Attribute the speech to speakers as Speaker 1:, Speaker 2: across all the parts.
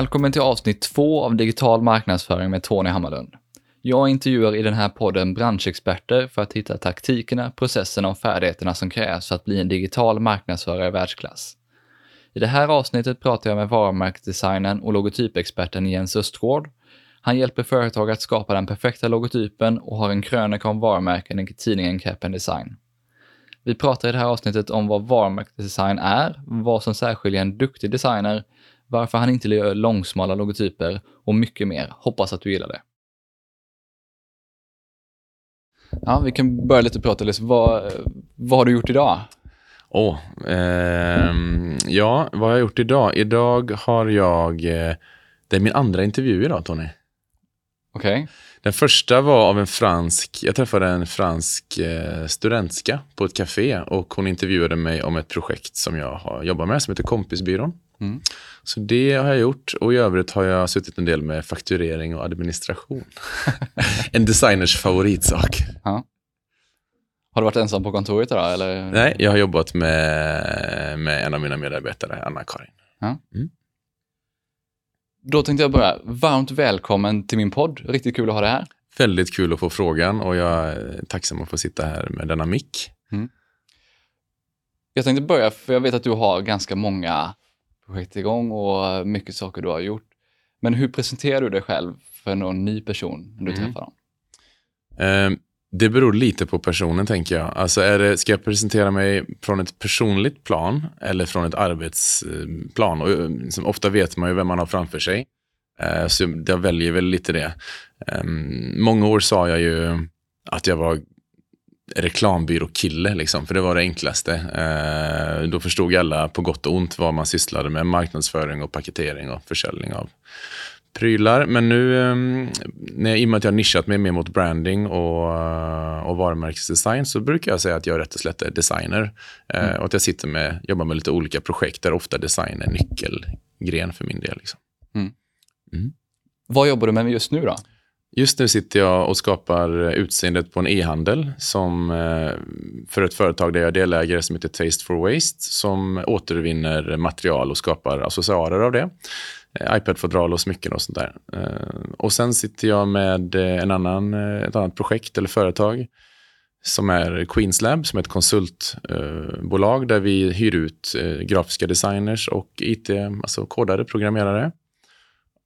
Speaker 1: Välkommen till avsnitt två av Digital marknadsföring med Tony Hammarlund. Jag intervjuar i den här podden branschexperter för att hitta taktikerna, processerna och färdigheterna som krävs för att bli en digital marknadsförare i världsklass. I det här avsnittet pratar jag med varumärkesdesignern och logotypexperten Jens Östgård. Han hjälper företag att skapa den perfekta logotypen och har en krönika om varumärken i tidningen Cap Design. Vi pratar i det här avsnittet om vad varumärkesdesign är, vad som särskiljer en duktig designer, varför han inte gör långsmala logotyper och mycket mer. Hoppas att du gillar det. Ja, vi kan börja lite prata lite. Vad, vad har du gjort idag?
Speaker 2: Oh, eh, ja, vad har jag gjort idag? Idag har jag... Eh, det är min andra intervju idag, Tony.
Speaker 1: Okej. Okay.
Speaker 2: Den första var av en fransk... Jag träffade en fransk eh, studentska på ett café och hon intervjuade mig om ett projekt som jag har jobbat med som heter Kompisbyrån. Mm. Så det har jag gjort och i övrigt har jag suttit en del med fakturering och administration. en designers favoritsak. Ja.
Speaker 1: Har du varit ensam på kontoret idag? Eller?
Speaker 2: Nej, jag har jobbat med, med en av mina medarbetare, Anna-Karin. Ja. Mm.
Speaker 1: Då tänkte jag börja. Varmt välkommen till min podd. Riktigt kul att ha dig här.
Speaker 2: Väldigt kul att få frågan och jag är tacksam att få sitta här med denna mick. Mm.
Speaker 1: Jag tänkte börja, för jag vet att du har ganska många projekt igång och mycket saker du har gjort. Men hur presenterar du dig själv för någon ny person när du mm. träffar dem?
Speaker 2: Eh, det beror lite på personen, tänker jag. Alltså är det, ska jag presentera mig från ett personligt plan eller från ett arbetsplan? Och, liksom, ofta vet man ju vem man har framför sig. Eh, så jag väljer väl lite det. Eh, många år sa jag ju att jag var reklambyråkille, liksom, för det var det enklaste. Eh, då förstod alla på gott och ont vad man sysslade med. Marknadsföring och paketering och försäljning av prylar. Men nu, eh, när, i och med att jag har nischat mig mer mot branding och, eh, och varumärkesdesign så brukar jag säga att jag rätt och slätt är designer. Eh, mm. och att jag sitter med, jobbar med lite olika projekt där ofta design är nyckelgren för min del. Liksom. Mm.
Speaker 1: Mm. Vad jobbar du med just nu då?
Speaker 2: Just nu sitter jag och skapar eh, utseendet på en e-handel som eh, för ett företag där jag är delägare som heter Taste for Waste som återvinner material och skapar accessoarer av det. Eh, iPad-fodral och smycken och sånt där. Och sen sitter jag med en annan, ett annat projekt eller företag som är Queenslab som är ett konsultbolag där vi hyr ut grafiska designers och IT, alltså kodare, programmerare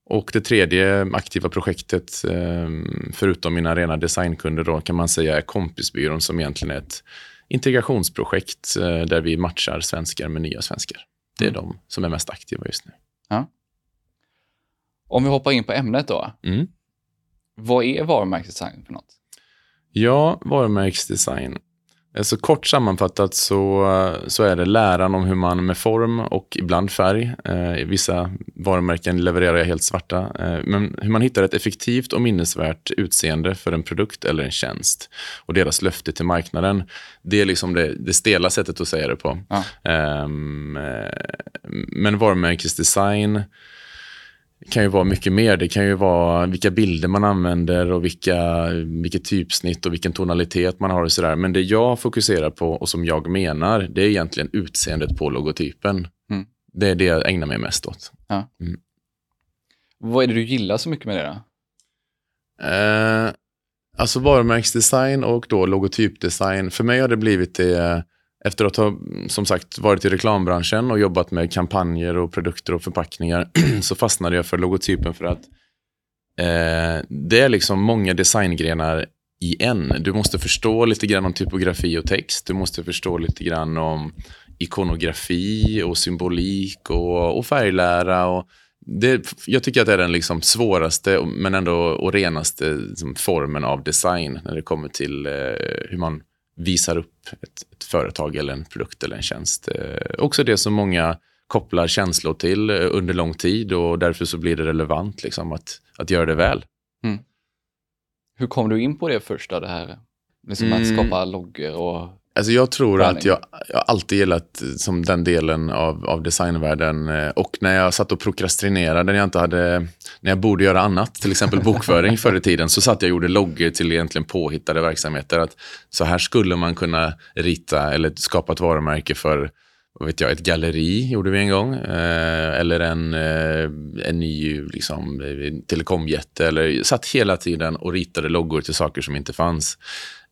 Speaker 2: och det tredje aktiva projektet, ehm, förutom mina rena designkunder, då, kan man säga är Kompisbyrån som egentligen är ett integrationsprojekt eh, där vi matchar svenskar med nya svenskar. Det är mm. de som är mest aktiva just nu. Ja.
Speaker 1: Om vi hoppar in på ämnet då. Mm. Vad är varumärkesdesign för något?
Speaker 2: Ja, varumärkesdesign så kort sammanfattat så, så är det läran om hur man med form och ibland färg, eh, vissa varumärken levererar jag helt svarta, eh, men hur man hittar ett effektivt och minnesvärt utseende för en produkt eller en tjänst och deras löfte till marknaden. Det är liksom det, det stela sättet att säga det på. Ja. Eh, men varumärkesdesign kan ju vara mycket mer. Det kan ju vara vilka bilder man använder och vilka, vilket typsnitt och vilken tonalitet man har och sådär. Men det jag fokuserar på och som jag menar, det är egentligen utseendet på logotypen. Mm. Det är det jag ägnar mig mest åt. Ja. Mm.
Speaker 1: Vad är det du gillar så mycket med det då?
Speaker 2: Eh, alltså varumärkesdesign och då logotypdesign. För mig har det blivit det efter att ha som sagt varit i reklambranschen och jobbat med kampanjer och produkter och förpackningar så fastnade jag för logotypen för att eh, det är liksom många designgrenar i en. Du måste förstå lite grann om typografi och text. Du måste förstå lite grann om ikonografi och symbolik och, och färglära. Och det, jag tycker att det är den liksom svåraste men ändå och renaste liksom, formen av design när det kommer till eh, hur man visar upp ett, ett, företag eller en produkt eller en tjänst. Eh, också det som många kopplar känslor till eh, under lång tid och därför så blir det relevant liksom, att, att göra det väl. Mm.
Speaker 1: Hur kom du in på det första, det här liksom mm. att skapa loggor och
Speaker 2: Alltså jag tror att jag, jag alltid gillat som den delen av, av designvärlden. Eh, och när jag satt och prokrastinerade, när jag, inte hade, när jag borde göra annat, till exempel bokföring förr i tiden, så satt jag och gjorde loggor till egentligen påhittade verksamheter. Att så här skulle man kunna rita eller skapa ett varumärke för vad vet jag, ett galleri gjorde vi en gång. Eh, eller en, eh, en ny liksom, eh, telekomjätte. Eller satt hela tiden och ritade loggor till saker som inte fanns.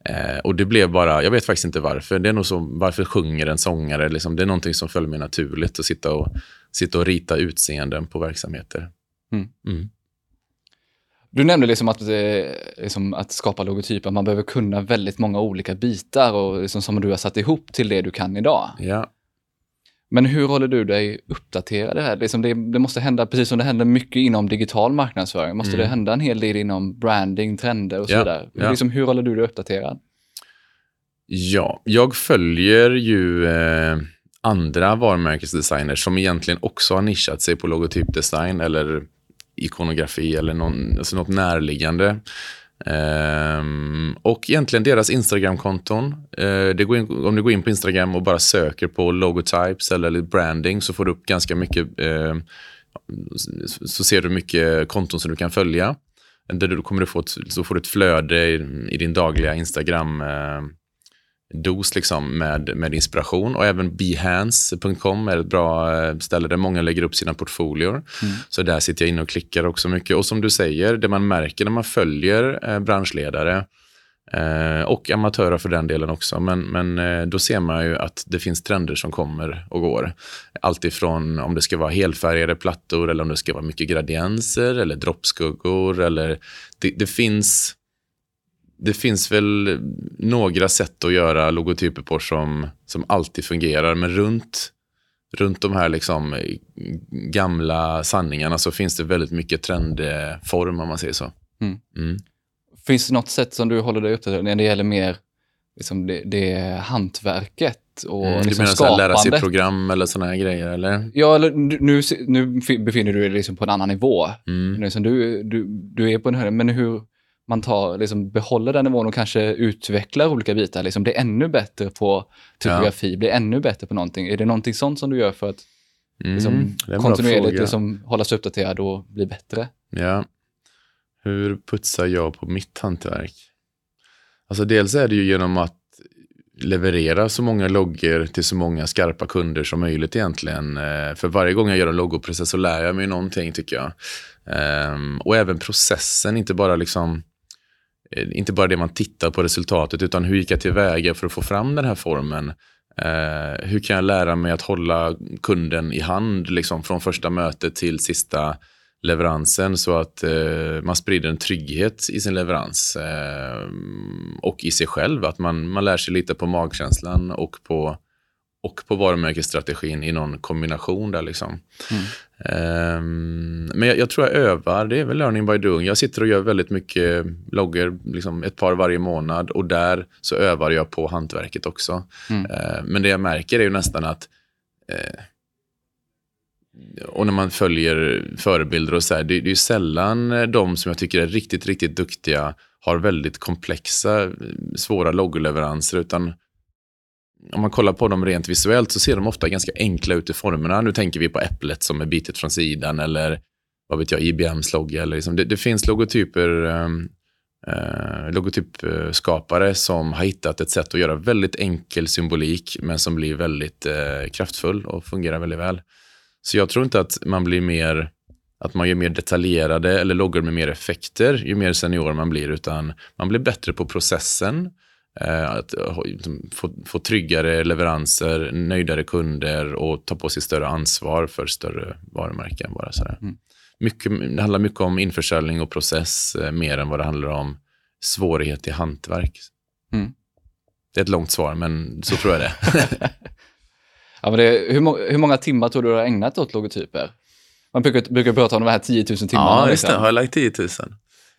Speaker 2: Eh, och det blev bara, jag vet faktiskt inte varför. Det är nog så, varför sjunger en sångare? Liksom, det är någonting som följer mig naturligt att sitta och, sitta och rita utseenden på verksamheter.
Speaker 1: Mm.
Speaker 2: Mm.
Speaker 1: Du nämnde liksom att, eh, liksom att skapa logotyper, man behöver kunna väldigt många olika bitar och liksom som du har satt ihop till det du kan idag.
Speaker 2: Ja.
Speaker 1: Men hur håller du dig uppdaterad? Här? Liksom det, det måste hända, precis som det händer mycket inom digital marknadsföring, måste
Speaker 2: Mm.
Speaker 1: det hända en hel del inom branding, trender och så
Speaker 2: Ja,
Speaker 1: vidare.
Speaker 2: ja.
Speaker 1: Liksom, hur håller du dig uppdaterad?
Speaker 2: Ja, jag följer ju eh, andra varumärkesdesigners som egentligen också har nischat sig på logotypdesign eller ikonografi eller någon, alltså något närliggande. Ehm, och egentligen deras Instagram-konton. Eh, det går in, om du går in på Instagram och bara söker på logotypes eller branding så får du upp ganska mycket ehm, så- ser du mycket konton som du kan följa. Där du kommer du få ett, så får du ett flöde i, i din dagliga Instagram ehm, dos liksom med, med inspiration. Och även behance.com är ett bra eh, ställe där många lägger upp sina portfolior. Så där sitter jag inne och klickar också mycket. Och som du säger, det man märker när man följer eh, branschledare eh, och amatörer för den delen också. Men, men då ser man ju att det finns trender som kommer och går. Allt ifrån om det ska vara helfärgade plattor eller om det ska vara mycket gradienser eller droppskuggor. Eller det, det finns det finns väl några sätt att göra logotyper på som, som alltid fungerar, men runt, runt de här liksom gamla sanningarna så finns det väldigt mycket trendform om man säger så.
Speaker 1: Mm.
Speaker 2: Mm.
Speaker 1: Finns det något sätt som du håller dig uppdaterad när det gäller mer liksom det, det hantverket och
Speaker 2: Mm, du
Speaker 1: liksom
Speaker 2: menar så här, lära sig
Speaker 1: skapandet?
Speaker 2: program eller sådana här grejer eller?
Speaker 1: Ja, eller nu, nu, nu befinner du dig liksom på en annan nivå.
Speaker 2: Mm.
Speaker 1: Liksom du, du, du är på en högre, men hur man tar, liksom, behåller den nivån och kanske utvecklar olika bitar, liksom blir ännu bättre på typografi, blir ännu bättre på någonting. Är det någonting sånt som du gör för att
Speaker 2: Mm,
Speaker 1: liksom, kontinuerligt liksom, hålla sig uppdaterad och bli bättre?
Speaker 2: Ja. Hur putsar jag på mitt hantverk? Alltså dels är det ju genom att leverera så många loggor till så många skarpa kunder som möjligt egentligen. Eh, För varje gång jag gör en logoprocess så lär jag mig någonting tycker jag. Ehm, Och även processen, inte bara liksom Eh, inte bara det man tittar på resultatet, utan hur gick jag tillväga för att få fram den här formen? Eh, hur kan jag lära mig att hålla kunden i hand liksom, från första mötet till sista leveransen så att eh, man sprider en trygghet i sin leverans eh, och i sig själv. Att man, man lär sig lite på magkänslan och på, och på varumärkesstrategin i någon kombination där. Liksom. Ehm, men jag, jag tror jag övar, det är väl learning by doing. Jag sitter och gör väldigt mycket loggar, liksom ett par varje månad och där så övar jag på hantverket också.
Speaker 1: Mm.
Speaker 2: Eh, men det jag märker är ju nästan att eh, och när man följer förebilder och så här, det, det är ju sällan eh, de som jag tycker är riktigt, riktigt duktiga har väldigt komplexa, eh, svåra logoleveranser, utan om man kollar på dem rent visuellt så ser de ofta ganska enkla ut i formerna. Nu tänker vi på äpplet som är bitet från sidan eller vad vet jag, IBMs logga. Eller liksom. det, det finns logotyper, ehm, eh, logotypskapare som har hittat ett sätt att göra väldigt enkel symbolik men som blir väldigt eh, kraftfull och fungerar väldigt väl. Så jag tror inte att man blir mer att man gör mer detaljerade eller loggor med mer effekter ju mer senior man blir, utan man blir bättre på processen. Eh, att eh, liksom, få, få tryggare leveranser, nöjdare kunder och ta på sig större ansvar för större varumärken. Bara sådär.
Speaker 1: Mm.
Speaker 2: Mycket, det handlar mycket om införsäljning och process eh, mer än vad det handlar om svårighet i hantverk.
Speaker 1: Mm.
Speaker 2: Det är ett långt svar, men så tror jag det.
Speaker 1: Ja, men det, hur, må, hur många timmar tror du du har ägnat åt logotyper? Man brukar, brukar prata om de här 10 000 timmarna.
Speaker 2: Ja, just
Speaker 1: liksom.
Speaker 2: det. Har jag lagt 10 000?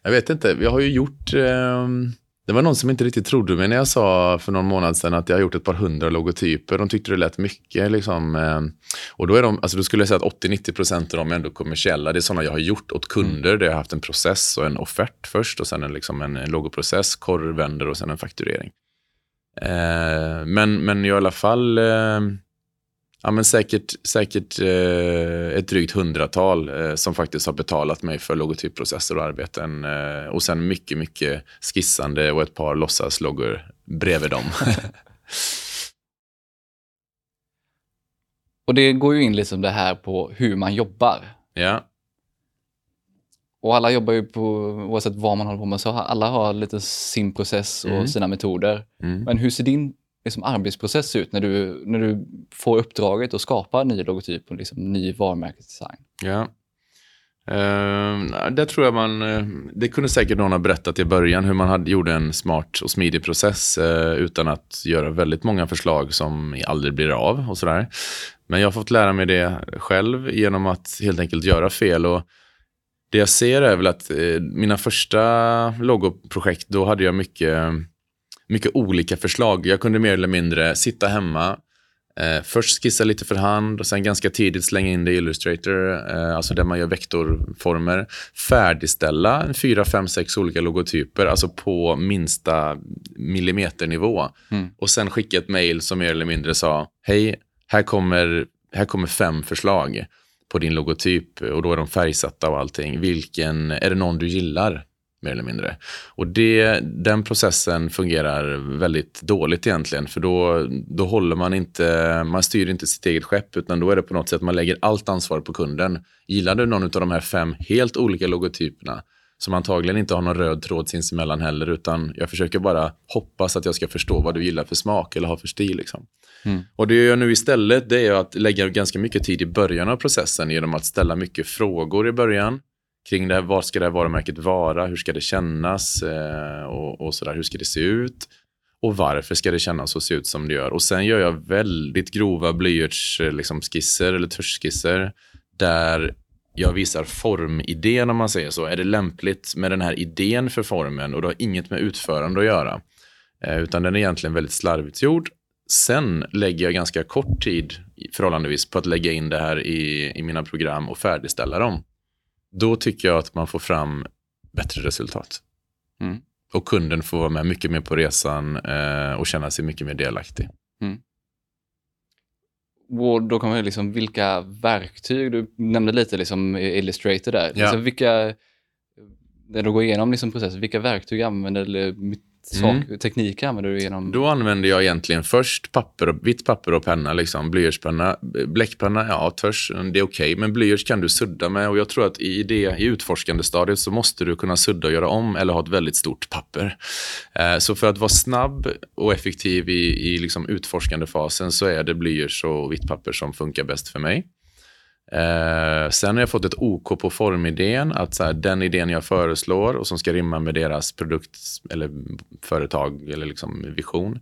Speaker 2: Jag vet inte. Jag har ju gjort... ehm, det var någon som inte riktigt trodde mig när jag sa för någon månad sedan att jag har gjort ett par hundra logotyper. De tyckte det lät mycket. Liksom. ehm, Och då, är de, alltså då skulle jag säga att 80-90% av dem är ändå kommersiella. Det är sådana jag har gjort åt kunder. Där jag har haft en process och en offert först och sen en, liksom en logoprocess, korr, vänder och sen en fakturering. Eh, men, men jag i alla fall... ehm, Ja, men säkert, säkert eh, ett drygt hundratal eh, som faktiskt har betalat mig för logotypprocesser och arbeten. Eh, och sen mycket, mycket skissande och ett par låtsasloggor bredvid dem.
Speaker 1: Och det går ju in liksom det här på hur man jobbar.
Speaker 2: Ja.
Speaker 1: Och alla jobbar ju på, oavsett vad man håller på med, så alla har lite sin process och
Speaker 2: Mm.
Speaker 1: sina metoder.
Speaker 2: Mm.
Speaker 1: Men hur ser din liksom, arbetsprocess ut när du, när du får uppdraget att skapa en ny logotyp och liksom, ny varumärkesdesign?
Speaker 2: Ja. Ehm, uh, det tror jag man, eh, det kunde säkert någon ha berättat i början hur man hade, gjorde en smart och smidig process uh, utan att göra väldigt många förslag som aldrig blir av och sådär. Men jag har fått lära mig det själv genom att helt enkelt göra fel. Och det jag ser är väl att uh, mina första logoprojekt, då hade jag mycket, mycket olika förslag. Jag kunde mer eller mindre sitta hemma, Eh, först skissa lite för hand och sen ganska tidigt slänga in det i Illustrator, eh, alltså där man gör vektorformer. Färdigställa fyra, fem, sex olika logotyper, alltså på minsta millimeternivå.
Speaker 1: Mm.
Speaker 2: Och sen skicka ett mail som mer eller mindre sa, hej, här kommer, här kommer fem förslag på din logotyp och då är de färgsatta och allting. Vilken, är det någon du gillar? Mer eller mindre. Och det, den processen fungerar väldigt dåligt egentligen, för då, då håller man inte, man styr inte sitt eget skepp, utan då är det på något sätt man lägger allt ansvar på kunden. Gillar du någon av de här fem helt olika logotyperna, som antagligen inte har någon röd tråd sinsemellan heller, utan jag försöker bara hoppas att jag ska förstå vad du gillar för smak eller har för stil. Liksom.
Speaker 1: Mm.
Speaker 2: Och det jag gör nu istället, det är att lägga ganska mycket tid i början av processen genom att ställa mycket frågor i början kring det här, vad ska det här varumärket vara, hur ska det kännas eh, och, och sådär, hur ska det se ut och varför ska det kännas och se ut som det gör. Och sen gör jag väldigt grova blyertsskisser eh, liksom, skisser eller tuschskisser där jag visar formidén om man säger så. Är det lämpligt med den här idén för formen och det har inget med utförande att göra. Eh, utan den är egentligen väldigt slarvigt gjord. Sen lägger jag ganska kort tid förhållandevis på att lägga in det här i, i mina program och färdigställa dem då tycker jag att man får fram bättre resultat.
Speaker 1: Mm.
Speaker 2: Och kunden får vara med mycket mer på resan eh, och känna sig mycket mer delaktig.
Speaker 1: Och då kommer liksom vilka verktyg, du nämnde lite liksom Illustrator där.
Speaker 2: Ja.
Speaker 1: Alltså vilka, när du går igenom liksom processen, vilka verktyg använder eller sak, tekniker använder du genom?
Speaker 2: Mm. Då använder jag egentligen först papper och, vitt papper och penna, liksom, blyertspenna. Bläckpenna, ja, törs, det är okej, men blyerts kan du sudda med. Och jag tror att i det i utforskande stadiet så måste du kunna sudda och göra om eller ha ett väldigt stort papper. Eh, så för att vara snabb och effektiv i, i liksom utforskande fasen så är det blyerts och vitt papper som funkar bäst för mig. Eh, sen har jag fått ett OK på formidén, att så här, den idén jag föreslår och som ska rimma med deras produkt eller företag eller liksom vision.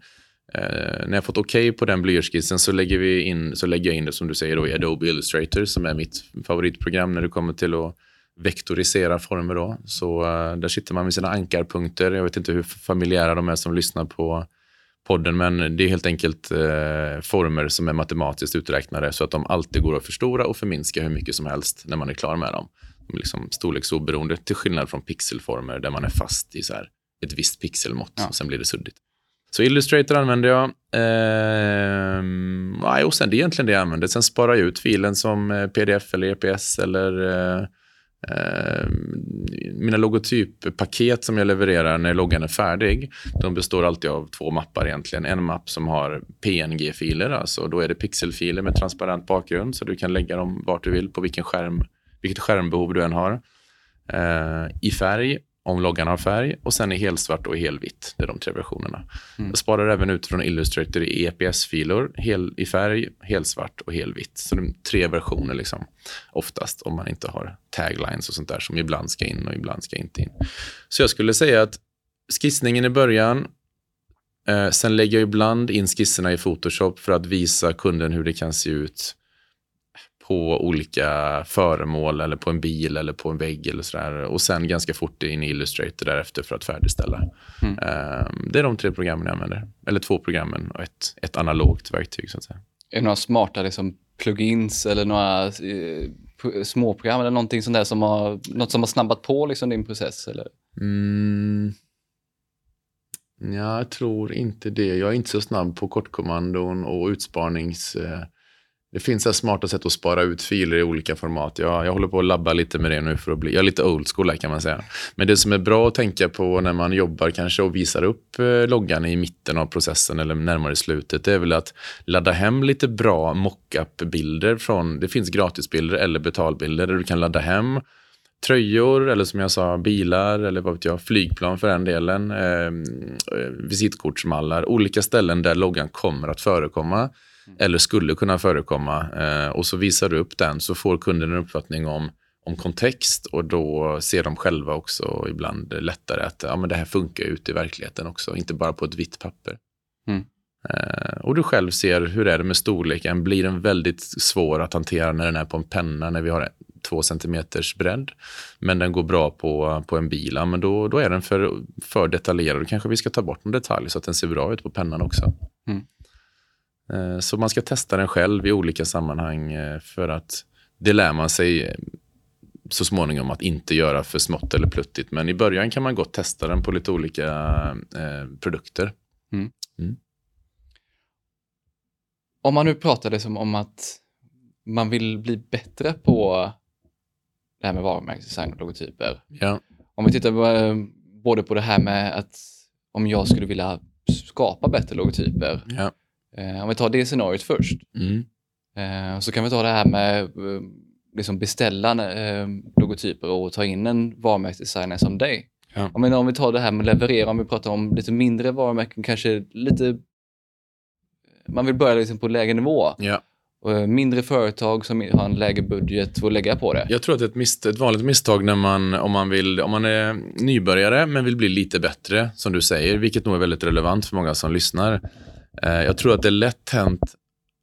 Speaker 2: Eh, när jag fått OK på den blyertsskissen så lägger, vi in, så lägger jag in det som du säger då, i Adobe Illustrator som är mitt favoritprogram när det kommer till att vektorisera former. Då. Så eh, där sitter man med sina ankarpunkter. Jag vet inte hur familjära de är som lyssnar på podden, men det är helt enkelt eh, former som är matematiskt uträknade så att de alltid går att förstora och förminska hur mycket som helst när man är klar med dem. De är liksom storleksoberoende till skillnad från pixelformer där man är fast i så här ett visst pixelmått
Speaker 1: Ja.
Speaker 2: och sen blir det suddigt. Så Illustrator använder jag. Nej, och sen det är egentligen det jag använder. Sen sparar jag ut filen som eh, pdf eller EPS eller eh, eh, mina logotyppaket som jag levererar när loggan är färdig. De består alltid av två mappar egentligen. En mapp som har PNG-filer, alltså då är det pixelfiler med transparent bakgrund så du kan lägga dem vart du vill på vilken skärm, vilket skärmbehov du än har. Eh, I färg om loggan har färg och sen i helsvart och helvitt. Det är de tre versionerna.
Speaker 1: Mm.
Speaker 2: Jag sparar även ut från Illustrator i EPS-filer, hel, i färg, helsvart och helvitt. Så det är tre versioner liksom, oftast om man inte har taglines och sånt där som ibland ska in och ibland ska inte in. Så jag skulle säga att skissningen i början, eh, sen lägger jag ibland in skisserna i Photoshop för att visa kunden hur det kan se ut på olika föremål eller på en bil eller på en vägg eller sådär. Och sen ganska fort in i Illustrator därefter för att färdigställa.
Speaker 1: Mm.
Speaker 2: Ehm, det är de tre programmen jag använder. Eller två programmen och ett, ett analogt verktyg så att säga.
Speaker 1: Är det några smarta liksom, plugins eller några eh, småprogram eller någonting sånt där som har, något som har snabbat på liksom, din process? Eller?
Speaker 2: Mm. Ja, jag tror inte det. Jag är inte så snabb på kortkommandon och utsparnings... Eh, det finns här smarta sätt att spara ut filer i olika format. Jag, jag håller på att labba lite med det nu för att bli, jag är lite old school här kan man säga. Men det som är bra att tänka på när man jobbar kanske och visar upp eh, loggan i mitten av processen eller närmare slutet, det är väl att ladda hem lite bra mockup-bilder från, det finns gratisbilder eller betalbilder där du kan ladda hem tröjor eller som jag sa bilar eller vad vet jag, flygplan för den delen, eh, eh visitkortsmallar, olika ställen där loggan kommer att förekomma eller skulle kunna förekomma. Eh, och så visar du upp den så får kunden en uppfattning om, om kontext och då ser de själva också ibland lättare att ja, men det här funkar ute i verkligheten också, inte bara på ett vitt papper. Mm. Eh, och du själv ser hur är det med storleken. Blir den väldigt svår att hantera när den är på en penna, när vi har två centimeters bredd. Men den går bra på, på en bil, men då, då är den för, för detaljerad. Då kanske vi ska ta bort en detalj så att den ser bra ut på pennan också. Mm. Eh, så man ska testa den själv i olika sammanhang eh, för att det lär man sig eh, så småningom att inte göra för smått eller pluttigt. Men i början kan man gott testa den på lite olika eh, produkter. Mm. Mm.
Speaker 1: Om man nu pratar liksom om att man vill bli bättre på det här med varumärkesdesign och logotyper.
Speaker 2: Ja.
Speaker 1: Om vi tittar på, både på det här med att om jag skulle vilja skapa bättre logotyper.
Speaker 2: Ja.
Speaker 1: Eh, om vi tar det scenariot först. Mm. Eh, så kan vi ta det här med eh, liksom beställa logotyper och ta in en varumärkesdesigner som dig. Ja. Om, vi, om vi tar det här med leverera, om vi pratar om lite mindre varumärken, kanske lite... Man vill börja liksom på lägre nivå.
Speaker 2: Ja.
Speaker 1: Mindre företag som har en lägre budget att lägga på det.
Speaker 2: Jag tror att ett, misst, ett vanligt misstag när man, om man, vill, om man är nybörjare men vill bli lite bättre, som du säger, vilket nog är väldigt relevant för många som lyssnar. Eh, jag tror att det är lätt hänt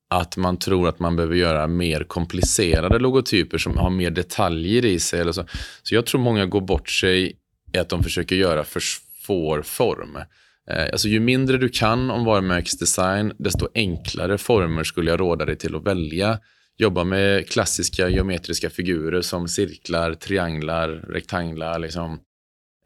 Speaker 2: att man tror att man behöver göra mer komplicerade logotyper som har mer detaljer i sig. Eller så. så jag tror många går bort sig i att de försöker göra för svår form. Eh, alltså ju mindre du kan om varumärkesdesign, desto enklare former skulle jag råda dig till att välja. Jobba med klassiska geometriska figurer som cirklar, trianglar, rektanglar. Liksom.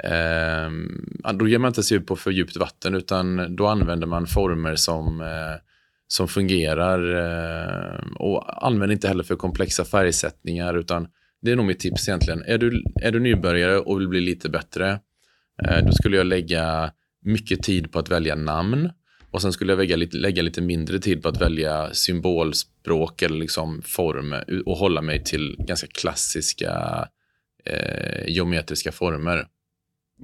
Speaker 2: Eh, då ger man inte sig ut på för djupt vatten utan då använder man former som, eh, som fungerar eh, och använder inte heller för komplexa färgsättningar utan det är nog mitt tips egentligen. Är du, är du nybörjare och vill bli lite bättre, eh, då skulle jag lägga mycket tid på att välja namn och sen skulle jag lägga lite, lägga lite mindre tid på att välja symbolspråk eller liksom form eh, och hålla mig till ganska klassiska eh, geometriska former.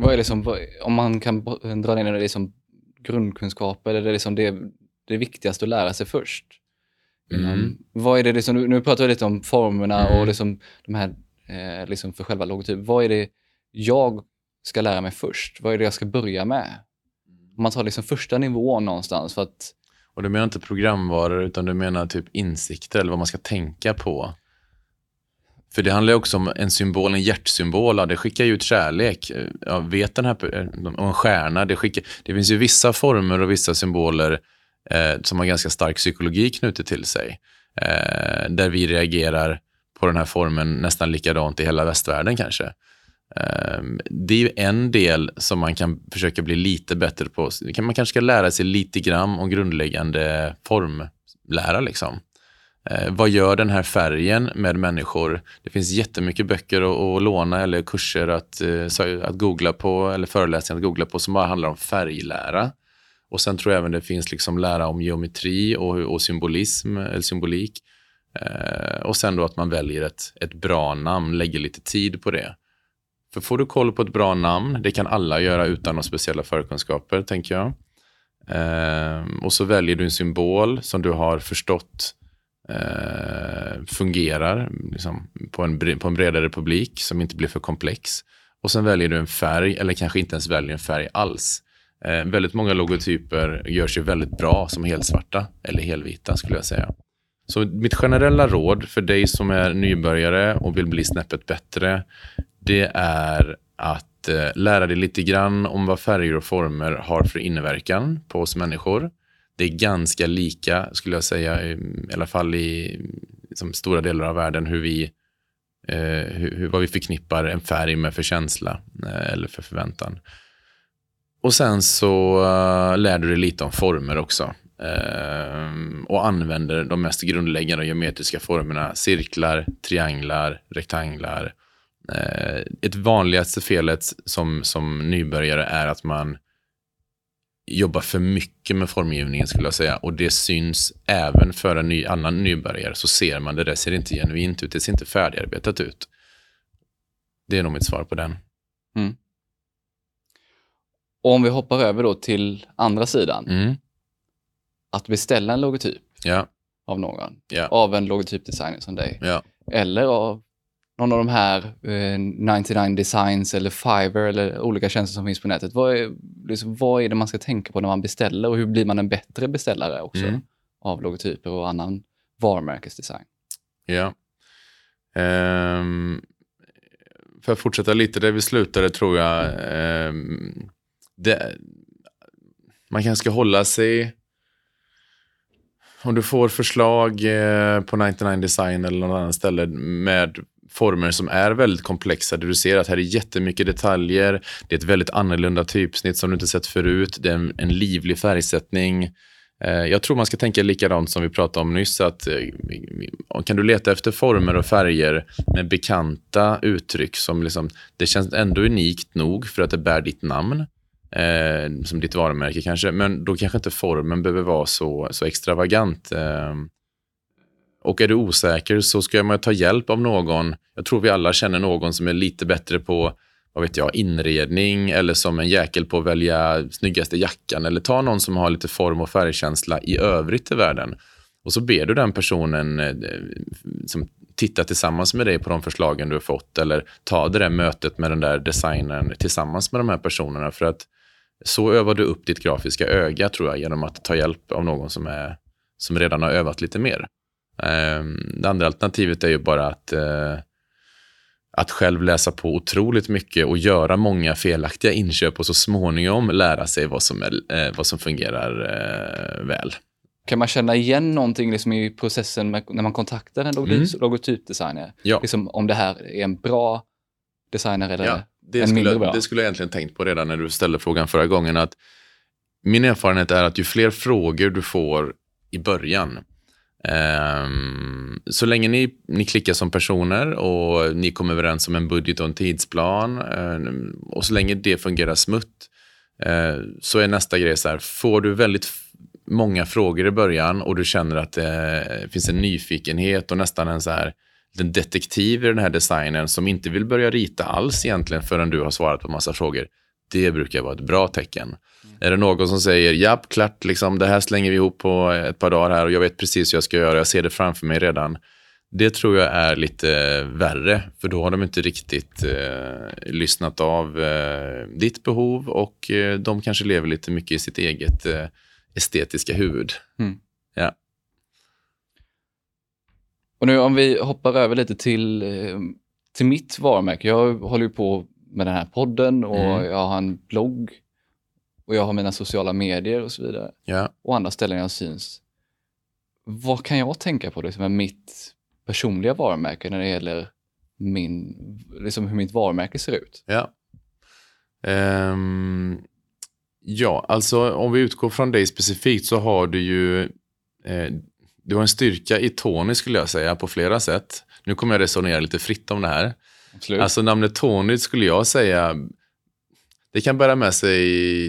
Speaker 1: Vad är det som, om man kan dra ner det liksom grundkunskaper, eller det, liksom det, det viktigaste att lära sig först? Mm. Vad är det liksom, nu pratar vi lite om formerna mm. och liksom de här eh, liksom för själva logotyp. Vad är det jag ska lära mig först? Vad är det jag ska börja med? Om man tar liksom första nivån någonstans för att...
Speaker 2: Och du menar inte programvaror utan du menar typ insikter eller vad man ska tänka på? För det handlar också om en symbol, en hjärtsymbol. Det skickar ju ut kärlek. Ja, vet den här, och eh, en stjärna. Det, skickar, det finns ju vissa former och vissa symboler eh, som har ganska stark psykologi knutet till sig. Eh, där vi reagerar på den här formen nästan likadant i hela västvärlden kanske. Eh, det är ju en del som man kan försöka bli lite bättre på. Man kanske ska lära sig lite grann om grundläggande formlära. Liksom. Eh, vad gör den här färgen med människor? Det finns jättemycket böcker att, att låna eller kurser att, eh, att googla på eller föreläsningar att googla på som bara handlar om färglära. Och sen tror jag även det finns liksom lära om geometri och, och symbolism eller symbolik. Eh, och sen då att man väljer ett, ett bra namn, lägger lite tid på det. För får du koll på ett bra namn, det kan alla göra utan några speciella förkunskaper, tänker jag. Eh, och så väljer du en symbol som du har förstått eh, fungerar liksom, på, en, på en bredare publik som inte blir för komplex. Och sen väljer du en färg, eller kanske inte ens väljer en färg alls. Eh, väldigt många logotyper görs ju väldigt bra som helsvarta eller helvita skulle jag säga. Så mitt generella råd för dig som är nybörjare och vill bli snäppet bättre, det är att eh, lära dig lite grann om vad färger och former har för inverkan på oss människor. Det är ganska lika, skulle jag säga, i, alla fall i som stora delar av världen, hur vi, eh, hur, vad vi förknippar en färg med för känsla eh, eller för förväntan. Och sen så uh, lär du dig lite om former också. Uh, och använder de mest grundläggande geometriska formerna. Cirklar, trianglar, rektanglar. Uh, ett vanligaste felet som, som nybörjare är att man jobbar för mycket med formgivningen skulle jag säga. Och det syns även för en ny, annan nybörjare. Så ser man det, det ser inte genuint ut, det ser inte färdigarbetat ut. Det är nog mitt svar på den.
Speaker 1: Mm. Och om vi hoppar över då till andra sidan.
Speaker 2: Mm.
Speaker 1: Att beställa en logotyp
Speaker 2: Ja,
Speaker 1: av någon.
Speaker 2: ja,
Speaker 1: Av en logotypdesigner som dig.
Speaker 2: ja.
Speaker 1: Eller av någon av de här eh, 99 Designs eller Fiverr eller olika tjänster som finns på nätet. Vad är, liksom, vad är det man ska tänka på när man beställer och hur blir man en bättre beställare också
Speaker 2: Mm.
Speaker 1: av logotyper och annan varumärkesdesign?
Speaker 2: Ja. Ehm, för att fortsätta lite där vi slutade tror jag. ehm, det, man kanske ska hålla sig. Om du får förslag eh, på 99 Design eller någon annan ställe med former som är väldigt komplexa. Där du ser att här är jättemycket detaljer. Det är ett väldigt annorlunda typsnitt som du inte sett förut. Det är en, en livlig färgsättning. Eh, jag tror man ska tänka likadant som vi pratade om nyss. Att, eh, kan du leta efter former och färger med bekanta uttryck som liksom, det känns ändå unikt nog för att det bär ditt namn. Eh, som ditt varumärke kanske. Men då kanske inte formen behöver vara så, så extravagant. Eh, och är du osäker så ska man ta hjälp av någon. Jag tror vi alla känner någon som är lite bättre på vad vet jag, inredning eller som en jäkel på att välja snyggaste jackan eller ta någon som har lite form och färgkänsla i övrigt i världen. Och så ber du den personen eh, som titta tillsammans med dig på de förslagen du har fått eller ta det där mötet med den där designern tillsammans med de här personerna för att så övar du upp ditt grafiska öga tror jag genom att ta hjälp av någon som, är, som redan har övat lite mer. Ehm, Det andra alternativet är ju bara att eh, att själv läsa på otroligt mycket och göra många felaktiga inköp och så småningom lära sig vad som, är, eh, vad som fungerar eh, väl.
Speaker 1: Kan man känna igen någonting liksom i processen med, när man kontaktar en logotyp,
Speaker 2: Mm.
Speaker 1: logotypdesigner?
Speaker 2: Ja.
Speaker 1: Liksom, om det här är en bra designer eller
Speaker 2: Ja, det,
Speaker 1: en mindre
Speaker 2: skulle,
Speaker 1: bra?
Speaker 2: det skulle jag egentligen tänkt på redan när du ställde frågan förra gången. att Min erfarenhet är att ju fler frågor du får i början, Ehm, så länge ni, ni klickar som personer och ni kommer överens om en budget och en tidsplan ehm, och så länge det fungerar smutt eh, så är nästa grej så här, får du väldigt många frågor i början och du känner att det eh, finns en nyfikenhet och nästan en så här den detektiv i den här designen som inte vill börja rita alls egentligen förrän du har svarat på massa frågor. Det brukar vara ett bra tecken. Är det någon som säger japp, klart, liksom, det här slänger vi ihop på ett par dagar här och jag vet precis hur jag ska göra, jag ser det framför mig redan. Det tror jag är lite värre, för då har de inte riktigt eh, lyssnat av eh, ditt behov och eh, de kanske lever lite mycket i sitt eget eh, estetiska huvud.
Speaker 1: Och nu om vi hoppar över lite till, eh, till mitt varumärke. Jag håller ju på med den här podden och
Speaker 2: Mm.
Speaker 1: jag har en blogg och jag har mina sociala medier och så vidare.
Speaker 2: Ja.
Speaker 1: Och andra ställen jag syns. Vad kan jag tänka på liksom, med mitt personliga varumärke när det gäller min, liksom hur mitt varumärke ser ut?
Speaker 2: Ja. Ehm, ja, alltså om vi utgår från dig specifikt så har du ju eh, du har en styrka i Tony skulle jag säga på flera sätt. Nu kommer jag resonera lite fritt om det här.
Speaker 1: Absolut.
Speaker 2: Alltså namnet Tony skulle jag säga, det kan bära med sig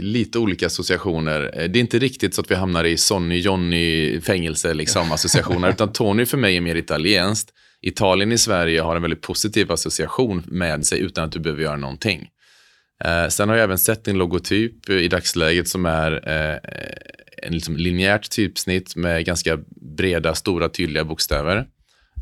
Speaker 2: lite olika associationer. Eh, Det är inte riktigt så att vi hamnar i Sonny, Johnny, fängelse liksom associationer, utan Tony för mig är mer italienskt. Italien i Sverige har en väldigt positiv association med sig utan att du behöver göra någonting. Eh, sen har jag även sett din logotyp i dagsläget som är eh, en liksom linjärt typsnitt med ganska breda, stora, tydliga bokstäver.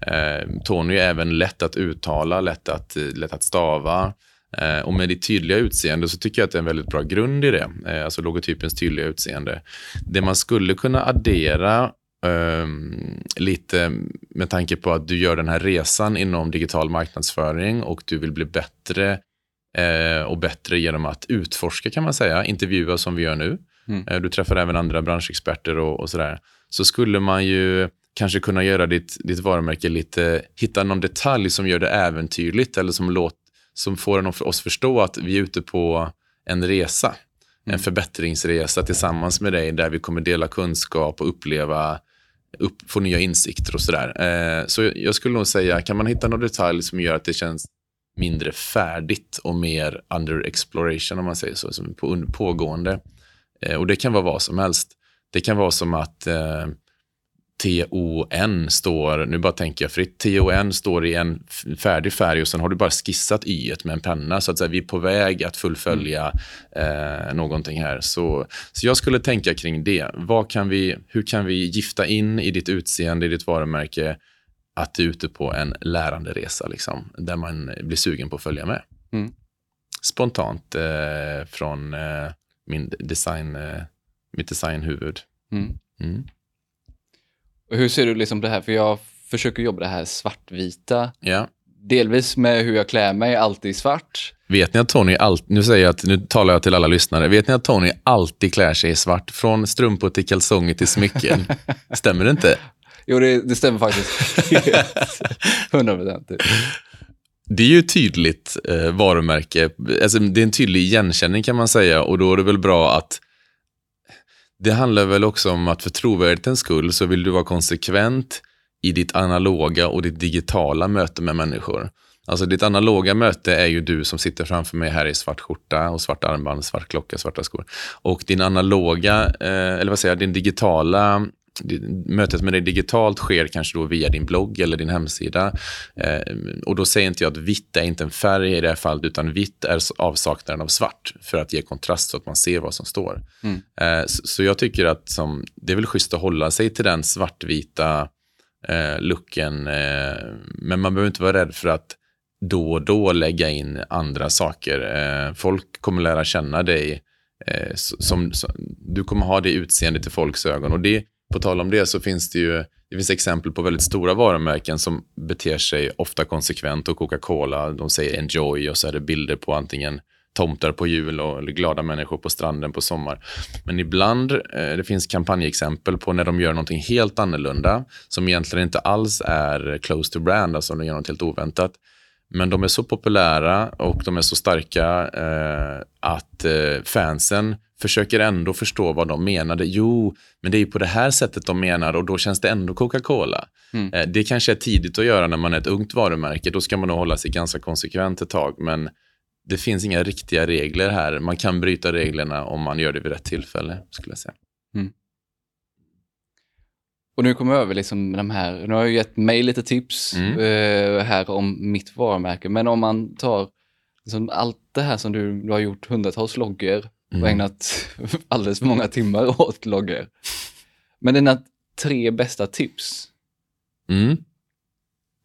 Speaker 2: Eh, Tony är även lätt att uttala, lätt att, lätt att stava. Eh, och med ditt tydliga utseende så tycker jag att det är en väldigt bra grund i det. Eh, alltså logotypens tydliga utseende. Det man skulle kunna addera ehm, lite med tanke på att du gör den här resan inom digital marknadsföring och du vill bli bättre eh, och bättre genom att utforska kan man säga, intervjua som vi gör nu.
Speaker 1: Mm.
Speaker 2: Eh, du träffar även andra branschexperter och, och sådär. Så skulle man ju kanske kunna göra ditt, ditt varumärke lite, hitta någon detalj som gör det äventyrligt eller som, låt, som får en, oss förstå att vi är ute på en resa. en förbättringsresa tillsammans med dig där vi kommer dela kunskap och uppleva, upp, få nya insikter och sådär. Eh, så jag skulle nog säga, kan man hitta någon detalj som gör att det känns mindre färdigt och mer under exploration om man säger så, som på, pågående. Eh, och det kan vara vad som helst. Det kan vara som att eh, TON står, nu bara tänker jag fritt, TON står i en färdig färg och sen har du bara skissat y med en penna. Så att säga, vi är på väg att fullfölja eh, någonting här. Så, så jag skulle tänka kring det. Vad kan vi, hur kan vi gifta in i ditt utseende, i ditt varumärke, att du är ute på en lärande resa, liksom, där man blir sugen på att följa med. Mm. Spontant eh, från eh, min design, eh, mitt designhuvud. Mm. Mm.
Speaker 1: Och hur ser du liksom det här, för jag försöker jobba det här svartvita.
Speaker 2: Ja.
Speaker 1: Delvis med hur jag klär mig, alltid svart.
Speaker 2: Vet ni att Tony, all, nu, säger jag att, nu talar jag till alla lyssnare, vet ni att Tony alltid klär sig i svart? Från strumpor till kalsonger till smycken. Stämmer det inte?
Speaker 1: Jo, det, det stämmer faktiskt. 100 procent.
Speaker 2: Det är ju tydligt eh, varumärke. Alltså, det är en tydlig igenkänning kan man säga och då är det väl bra att det handlar väl också om att för trovärdighetens skull så vill du vara konsekvent i ditt analoga och ditt digitala möte med människor. Alltså ditt analoga möte är ju du som sitter framför mig här i svart skjorta och svart armband, svart klocka, svarta skor. Och din analoga, eh, eller vad säger jag, din digitala mötet med dig digitalt sker kanske då via din blogg eller din hemsida. Eh, och då säger inte jag att vitt är inte en färg i det här fallet, utan vitt är avsaknaden av svart för att ge kontrast så att man ser vad som står. Mm. Eh, så, så, jag tycker att som, det är väl schysst att hålla sig till den svartvita eh, looken, eh, men man behöver inte vara rädd för att då och då lägga in andra saker. Eh, folk kommer lära känna dig eh, som, som, du kommer ha det utseendet i folks ögon. Och det på tal om det så finns det ju det finns exempel på väldigt stora varumärken som beter sig ofta konsekvent och Coca-Cola, de säger enjoy och så är det bilder på antingen tomtar på jul och, eller glada människor på stranden på sommar. Men ibland, eh, det finns kampanjexempel på när de gör någonting helt annorlunda som egentligen inte alls är close to brand, alltså de gör något helt oväntat. Men de är så populära och de är så starka eh, att eh, fansen försöker ändå förstå vad de menade. Jo, men det är ju på det här sättet de menar och då känns det ändå Coca-Cola. Mm. Eh, det kanske är tidigt att göra när man är ett ungt varumärke. Då ska man nog hålla sig ganska konsekvent ett tag. Men det finns inga riktiga regler här. Man kan bryta reglerna om man gör det vid rätt tillfälle, skulle jag säga.
Speaker 1: Och nu kommer jag över liksom de här, nu har jag gett mig lite tips mm. eh, här om mitt varumärke, men om man tar liksom allt det här som du, du har gjort hundratals loggor mm. och ägnat alldeles för många timmar åt loggor. Men dina tre bästa tips mm.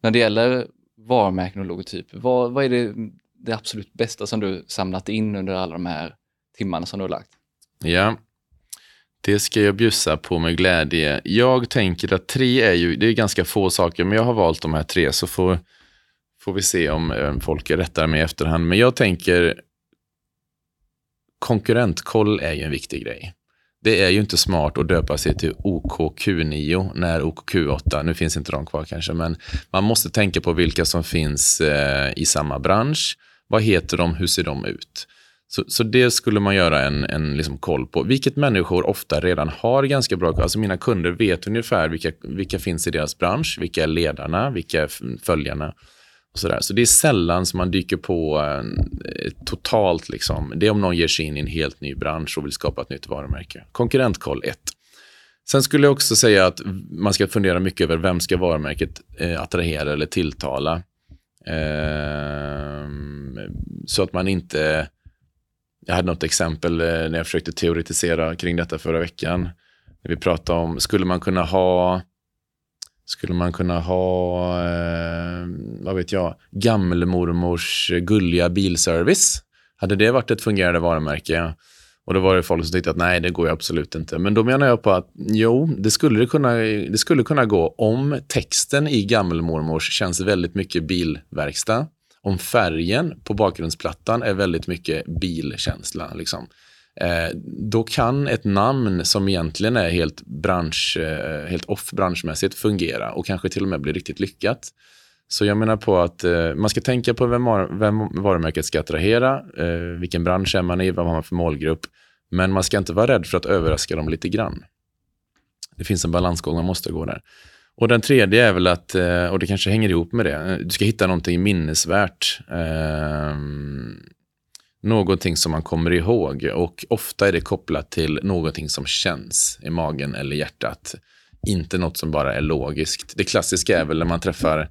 Speaker 1: när det gäller varumärken och logotyper, vad, vad är det, det absolut bästa som du samlat in under alla de här timmarna som du har lagt?
Speaker 2: Ja, det ska jag bjussa på med glädje. Jag tänker att tre är ju, det är ganska få saker, men jag har valt de här tre så får, får vi se om eh, folk rättar mig i efterhand. Men jag tänker konkurrentkoll är ju en viktig grej. Det är ju inte smart att döpa sig till OKQ9 när OKQ8, nu finns inte de kvar kanske, men man måste tänka på vilka som finns eh, i samma bransch. Vad heter de? Hur ser de ut? Så, så det skulle man göra en, en liksom koll på, vilket människor ofta redan har ganska bra koll Alltså mina kunder vet ungefär vilka, vilka finns i deras bransch, vilka är ledarna, vilka är följarna. Och så, där. så det är sällan som man dyker på eh, totalt, liksom, det är om någon ger sig in i en helt ny bransch och vill skapa ett nytt varumärke. Konkurrentkoll 1. Sen skulle jag också säga att man ska fundera mycket över vem ska varumärket eh, attrahera eller tilltala. Eh, så att man inte jag hade något exempel eh, när jag försökte teoretisera kring detta förra veckan. När vi pratade om, skulle man kunna ha skulle man kunna ha, eh, vad vet jag, gammelmormors gulliga bilservice? Hade det varit ett fungerande varumärke? Och då var det folk som tyckte att nej, det går ju absolut inte. Men då menar jag på att jo, det skulle, det kunna, det skulle kunna gå om texten i gammelmormors känns väldigt mycket bilverkstad om färgen på bakgrundsplattan är väldigt mycket bilkänsla. Liksom. Eh, då kan ett namn som egentligen är helt, bransch, eh, helt off branschmässigt fungera och kanske till och med bli riktigt lyckat. Så jag menar på att eh, man ska tänka på vem, vem varumärket ska attrahera, eh, vilken bransch är man i, vad har man för målgrupp. Men man ska inte vara rädd för att överraska dem lite grann. Det finns en balansgång man måste gå där. Och den tredje är väl att, eh, och det kanske hänger ihop med det, eh, du ska hitta någonting minnesvärt. Eh, någonting som man kommer ihåg och ofta är det kopplat till någonting som känns i magen eller hjärtat. Inte något som bara är logiskt. Det klassiska är väl när man träffar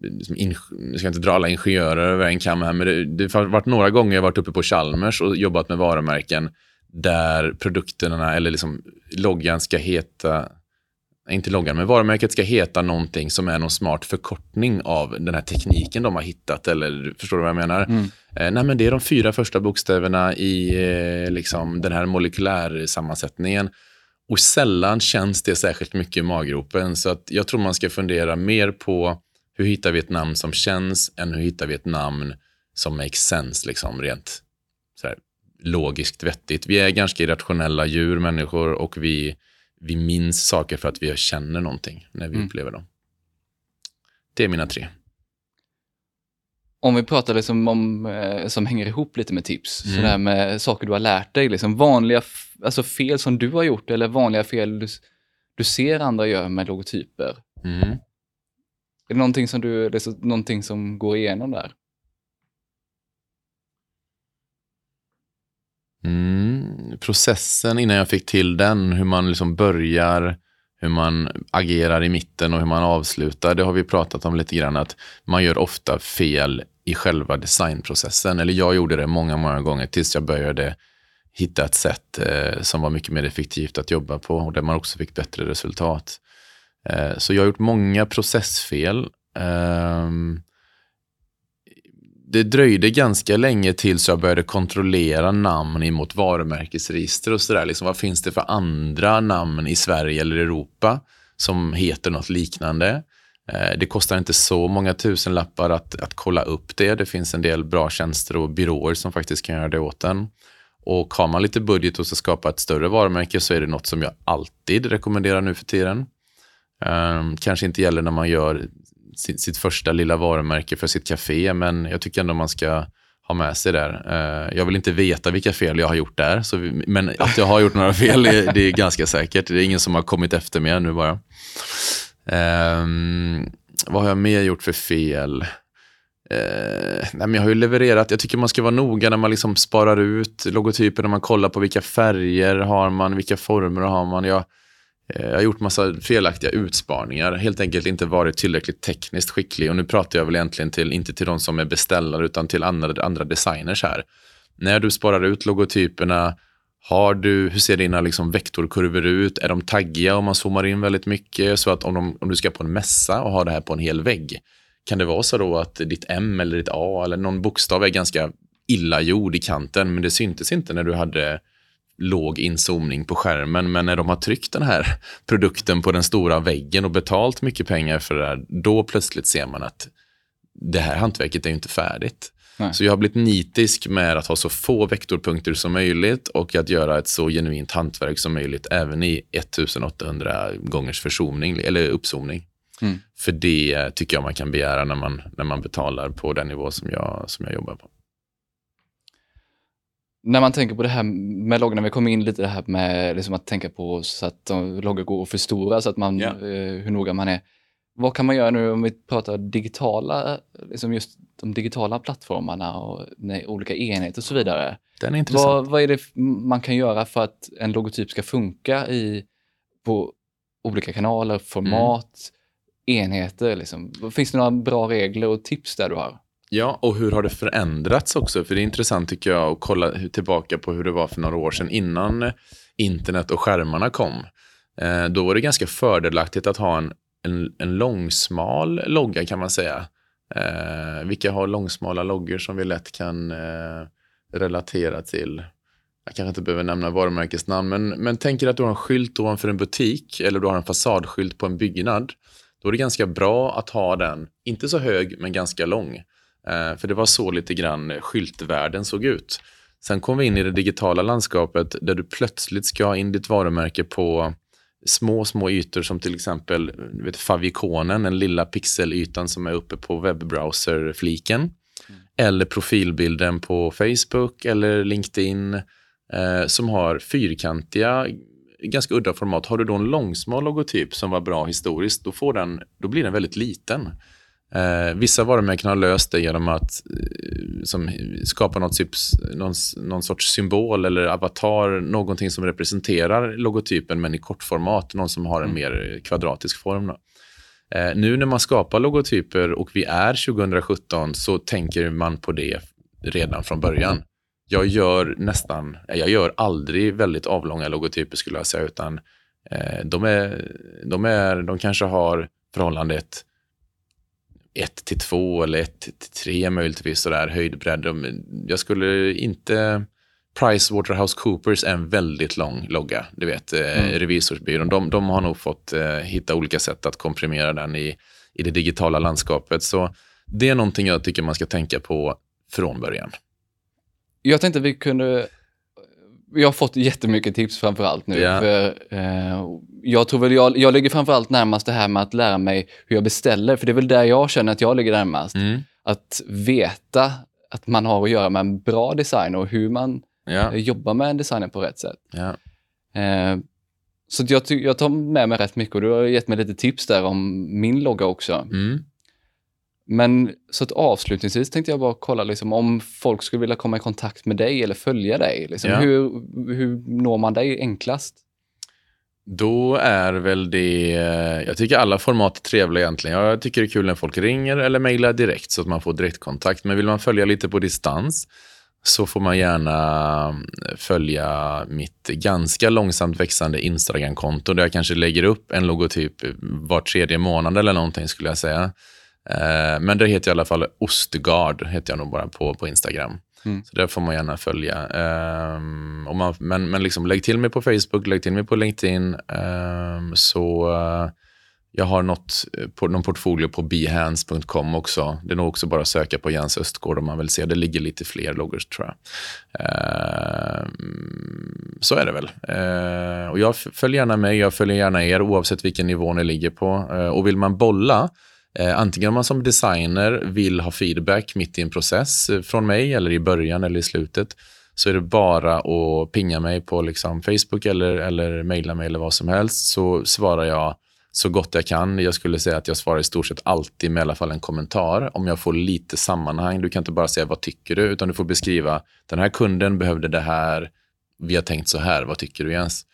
Speaker 2: liksom jag ska inte dra alla ingenjörer över en kam här, men det, det har varit några gånger jag varit uppe på Chalmers och jobbat med varumärken där produkterna eller liksom loggan ska heta, inte loggan, men varumärket ska heta någonting som är någon smart förkortning av den här tekniken de har hittat. Eller förstår du vad jag menar? Mm. Eh, nej, men det är de fyra första bokstäverna i eh, liksom, den här molekylärsammansättningen. Och sällan känns det särskilt mycket i maggropen. Så att jag tror man ska fundera mer på hur hittar vi ett namn som känns än hur hittar vi ett namn som makes sense, liksom rent så här, logiskt vettigt. Vi är ganska irrationella djur, människor, och vi, vi minns saker för att vi känner någonting när vi mm. upplever dem. Det är mina tre.
Speaker 1: Om vi pratar liksom om, eh, som hänger ihop lite med tips, mm. sådär med saker du har lärt dig, liksom vanliga alltså fel som du har gjort eller vanliga fel du, du ser andra göra med logotyper. Mm. Är det någonting som, du, är någonting som går igenom där?
Speaker 2: Mm, processen innan jag fick till den, hur man liksom börjar, hur man agerar i mitten och hur man avslutar, det har vi pratat om lite grann. Att man gör ofta fel i själva designprocessen. Eller jag gjorde det många, många gånger tills jag började hitta ett sätt eh, som var mycket mer effektivt att jobba på och där man också fick bättre resultat. Eh, så jag har gjort många processfel. Ehm, det dröjde ganska länge tills jag började kontrollera namn mot varumärkesregister och sådär. Liksom, vad finns det för andra namn i Sverige eller Europa som heter något liknande? Eh, det kostar inte så många tusenlappar att, att kolla upp det. Det finns en del bra tjänster och byråer som faktiskt kan göra det åt en. Och har man lite budget och ska skapa ett större varumärke så är det något som jag alltid rekommenderar nu för tiden. Um, kanske inte gäller när man gör sitt, sitt, första lilla varumärke för sitt café, men jag tycker ändå man ska ha med sig där. Eh, jag vill inte veta vilka fel jag har gjort där, så vi, men att jag har gjort några fel, det, det, är ganska säkert. Det är ingen som har kommit efter mig ännu bara. Um, vad har jag mer gjort för fel? Uh, nej, men jag har ju levererat, jag tycker man ska vara noga när man liksom sparar ut logotyper, när man kollar på vilka färger har man, vilka former har man. Jag, Eh, jag har gjort massa felaktiga utsparningar, helt enkelt inte varit tillräckligt tekniskt skicklig. Och nu pratar jag väl egentligen till, inte till de som är beställare, utan till andra, andra designers här. När du sparar ut logotyperna, har du, hur ser dina liksom vektorkurvor ut? Är de taggiga om man zoomar in väldigt mycket? Så att om, de, om du ska på en mässa och har det här på en hel vägg, kan det vara så då att ditt M eller ditt A eller någon bokstav är ganska illa gjord i kanten, men det syntes inte när du hade låg inzoomning på skärmen. Men när de har tryckt den här produkten på den stora väggen och betalt mycket pengar för det här, då plötsligt ser man att det här hantverket är inte färdigt. Nej. Så jag har blivit nitisk med att ha så få vektorpunkter som möjligt och att göra ett så genuint hantverk som möjligt även i 1800 gångers förzoomning eller uppzoomning. Mm. För det tycker jag man kan begära när man, när man betalar på den nivå som jag, som jag jobbar på
Speaker 1: när man tänker på det här med loggarna, vi kom in lite det här med liksom att tänka på så att loggor går att förstora, så att man, eh, hur noga man är. Vad kan man göra nu om vi pratar digitala, liksom just de digitala plattformarna och nej, olika enheter och så vidare?
Speaker 2: Den är intressant.
Speaker 1: Vad, vad är det man kan göra för att en logotyp ska funka i, på olika kanaler, format, mm. enheter? Liksom? Finns det några bra regler och tips där du har?
Speaker 2: Ja, och hur har det förändrats också? För det är intressant tycker jag att kolla tillbaka på hur det var för några år sedan innan eh, internet och skärmarna kom. Eh, då var det ganska fördelaktigt att ha en, en, en långsmal logga kan man säga. Eh, vilka har långsmala loggor som vi lätt kan eh, relatera till? Jag kanske inte behöver nämna varumärkesnamn, men, men tänker att du har en skylt ovanför en butik eller du har en fasadskylt på en byggnad. Då är det ganska bra att ha den, inte så hög, men ganska lång. Eh, för det var så lite grann skyltvärlden såg ut. Sen kom vi in i det digitala landskapet där du plötsligt ska ha in ditt varumärke på små, små ytor som till exempel vet, favikonen, den lilla pixelytan som är uppe på webbrowser-fliken. Mm. Eller profilbilden på Facebook eller LinkedIn eh, som har fyrkantiga, ganska udda format. Har du då en långsmal logotyp som var bra historiskt, då, får den, då blir den väldigt liten. Eh, vissa varumärken har löst det genom att eh, som, skapa något typ, någon, någon, sorts symbol eller avatar, någonting som representerar logotypen men i kortformat, någon som har en mm. mer kvadratisk form. Eh, nu när man skapar logotyper och vi är 2017 så tänker man på det redan från början. Jag gör nästan, jag gör aldrig väldigt avlånga logotyper skulle jag säga, utan eh, de, är, de, är, de kanske har förhållandet 1 till 2 eller 1 till 3 möjligtvis sådär höjdbredd. Jag skulle inte... PricewaterhouseCoopers är en väldigt lång logga. Du vet, eh, mm. revisorsbyrån. De, de, har nog fått eh, hitta olika sätt att komprimera den i, i det digitala landskapet. Så det är någonting jag tycker man ska tänka på från början.
Speaker 1: Jag tänkte vi kunde jag har fått jättemycket tips framför allt nu. Yeah. För, eh, jag tror väl jag, jag ligger framför allt närmast det här med att lära mig hur jag beställer, för det är väl där jag känner att jag ligger närmast. Mm. Att veta att man har att göra med en bra design och hur man yeah. jobbar med en designer på rätt sätt. Yeah. Eh, så jag, jag tar med mig rätt mycket och du har gett mig lite tips där om min logga också. Mm. Men så att avslutningsvis tänkte jag bara kolla liksom, om folk skulle vilja komma i kontakt med dig eller följa dig. Liksom, ja. hur, hur når man dig enklast?
Speaker 2: Då är väl det, jag tycker alla format är trevliga egentligen. Jag tycker det är kul när folk ringer eller mejlar direkt så att man får direktkontakt. Men vill man följa lite på distans så får man gärna följa mitt ganska långsamt växande Instagram-konto där jag kanske lägger upp en logotyp var tredje månad eller någonting skulle jag säga. Eh, men det heter i alla fall Ostgard, heter jag nog bara på, på Instagram. Mm. Så där får man gärna följa. Um, och man, men men liksom, lägg till mig på Facebook, lägg till mig på LinkedIn. Um, så uh, jag har något, på, någon portfolio på behance.com också. Det är nog också bara att söka på Jens Östgård om man vill se. Det ligger lite fler loggor tror jag. Uh, så är det väl. Uh, och jag följer gärna mig, jag följer gärna er oavsett vilken nivå ni ligger på. och vill man bolla Eh, Eh, antingen om man som designer vill ha feedback mitt i en process eh, från mig eller i början eller i slutet så är det bara att pinga mig på liksom Facebook eller, eller mejla mig eller vad som helst så svarar jag så gott jag kan. Jag skulle säga att jag svarar i stort sett alltid med i alla fall en kommentar. Om jag får lite sammanhang. Du kan inte bara säga vad tycker du, utan du får beskriva den här kunden behövde det här. Vi har tänkt så här. Vad tycker du Jens?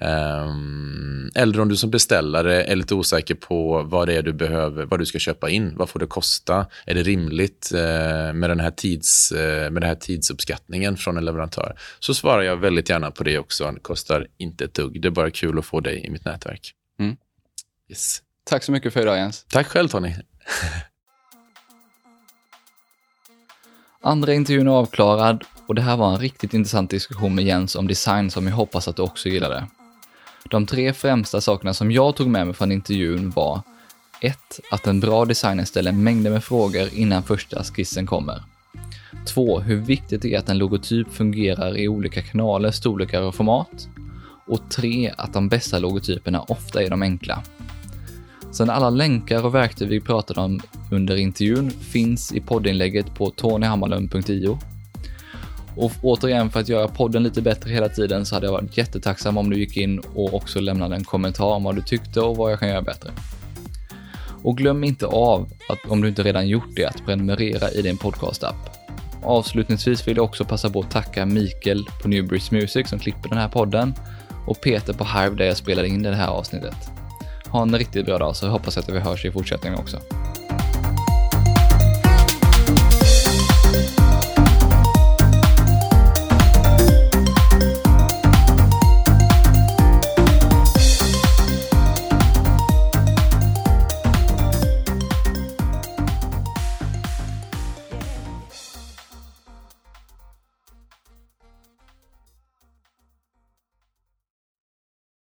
Speaker 2: Um, eller om du som beställare är lite osäker på vad det är du behöver, vad du ska köpa in. Vad får det kosta? Är det rimligt uh, med, den här tids, uh, med den här tidsuppskattningen från en leverantör? Så svarar jag väldigt gärna på det också. Det kostar inte ett dugg. Det är bara kul att få dig i mitt nätverk. Mm.
Speaker 1: Yes. Tack så mycket för idag Jens.
Speaker 2: Tack själv Tony.
Speaker 1: Andra intervjun är avklarad och det här var en riktigt intressant diskussion med Jens om design som jag hoppas att du också gillade. De tre främsta sakerna som jag tog med mig från intervjun var 1. Att en bra designer ställer mängder med frågor innan första skissen kommer. 2. Hur viktigt det är att en logotyp fungerar i olika kanaler, storlekar och format. Och 3. Att de bästa logotyperna ofta är de enkla. Sen alla länkar och verktyg vi pratade om under intervjun finns i poddinlägget på tonyhammarlund.io och återigen, för att göra podden lite bättre hela tiden så hade jag varit jättetacksam om du gick in och också lämnade en kommentar om vad du tyckte och vad jag kan göra bättre. Och glöm inte av, att om du inte redan gjort det, att prenumerera i din podcast-app. Avslutningsvis vill jag också passa på att tacka Mikael på Newbridge Music som klipper den här podden och Peter på Hive där jag spelade in det här avsnittet. Ha en riktigt bra dag så hoppas jag att vi hörs i fortsättningen också.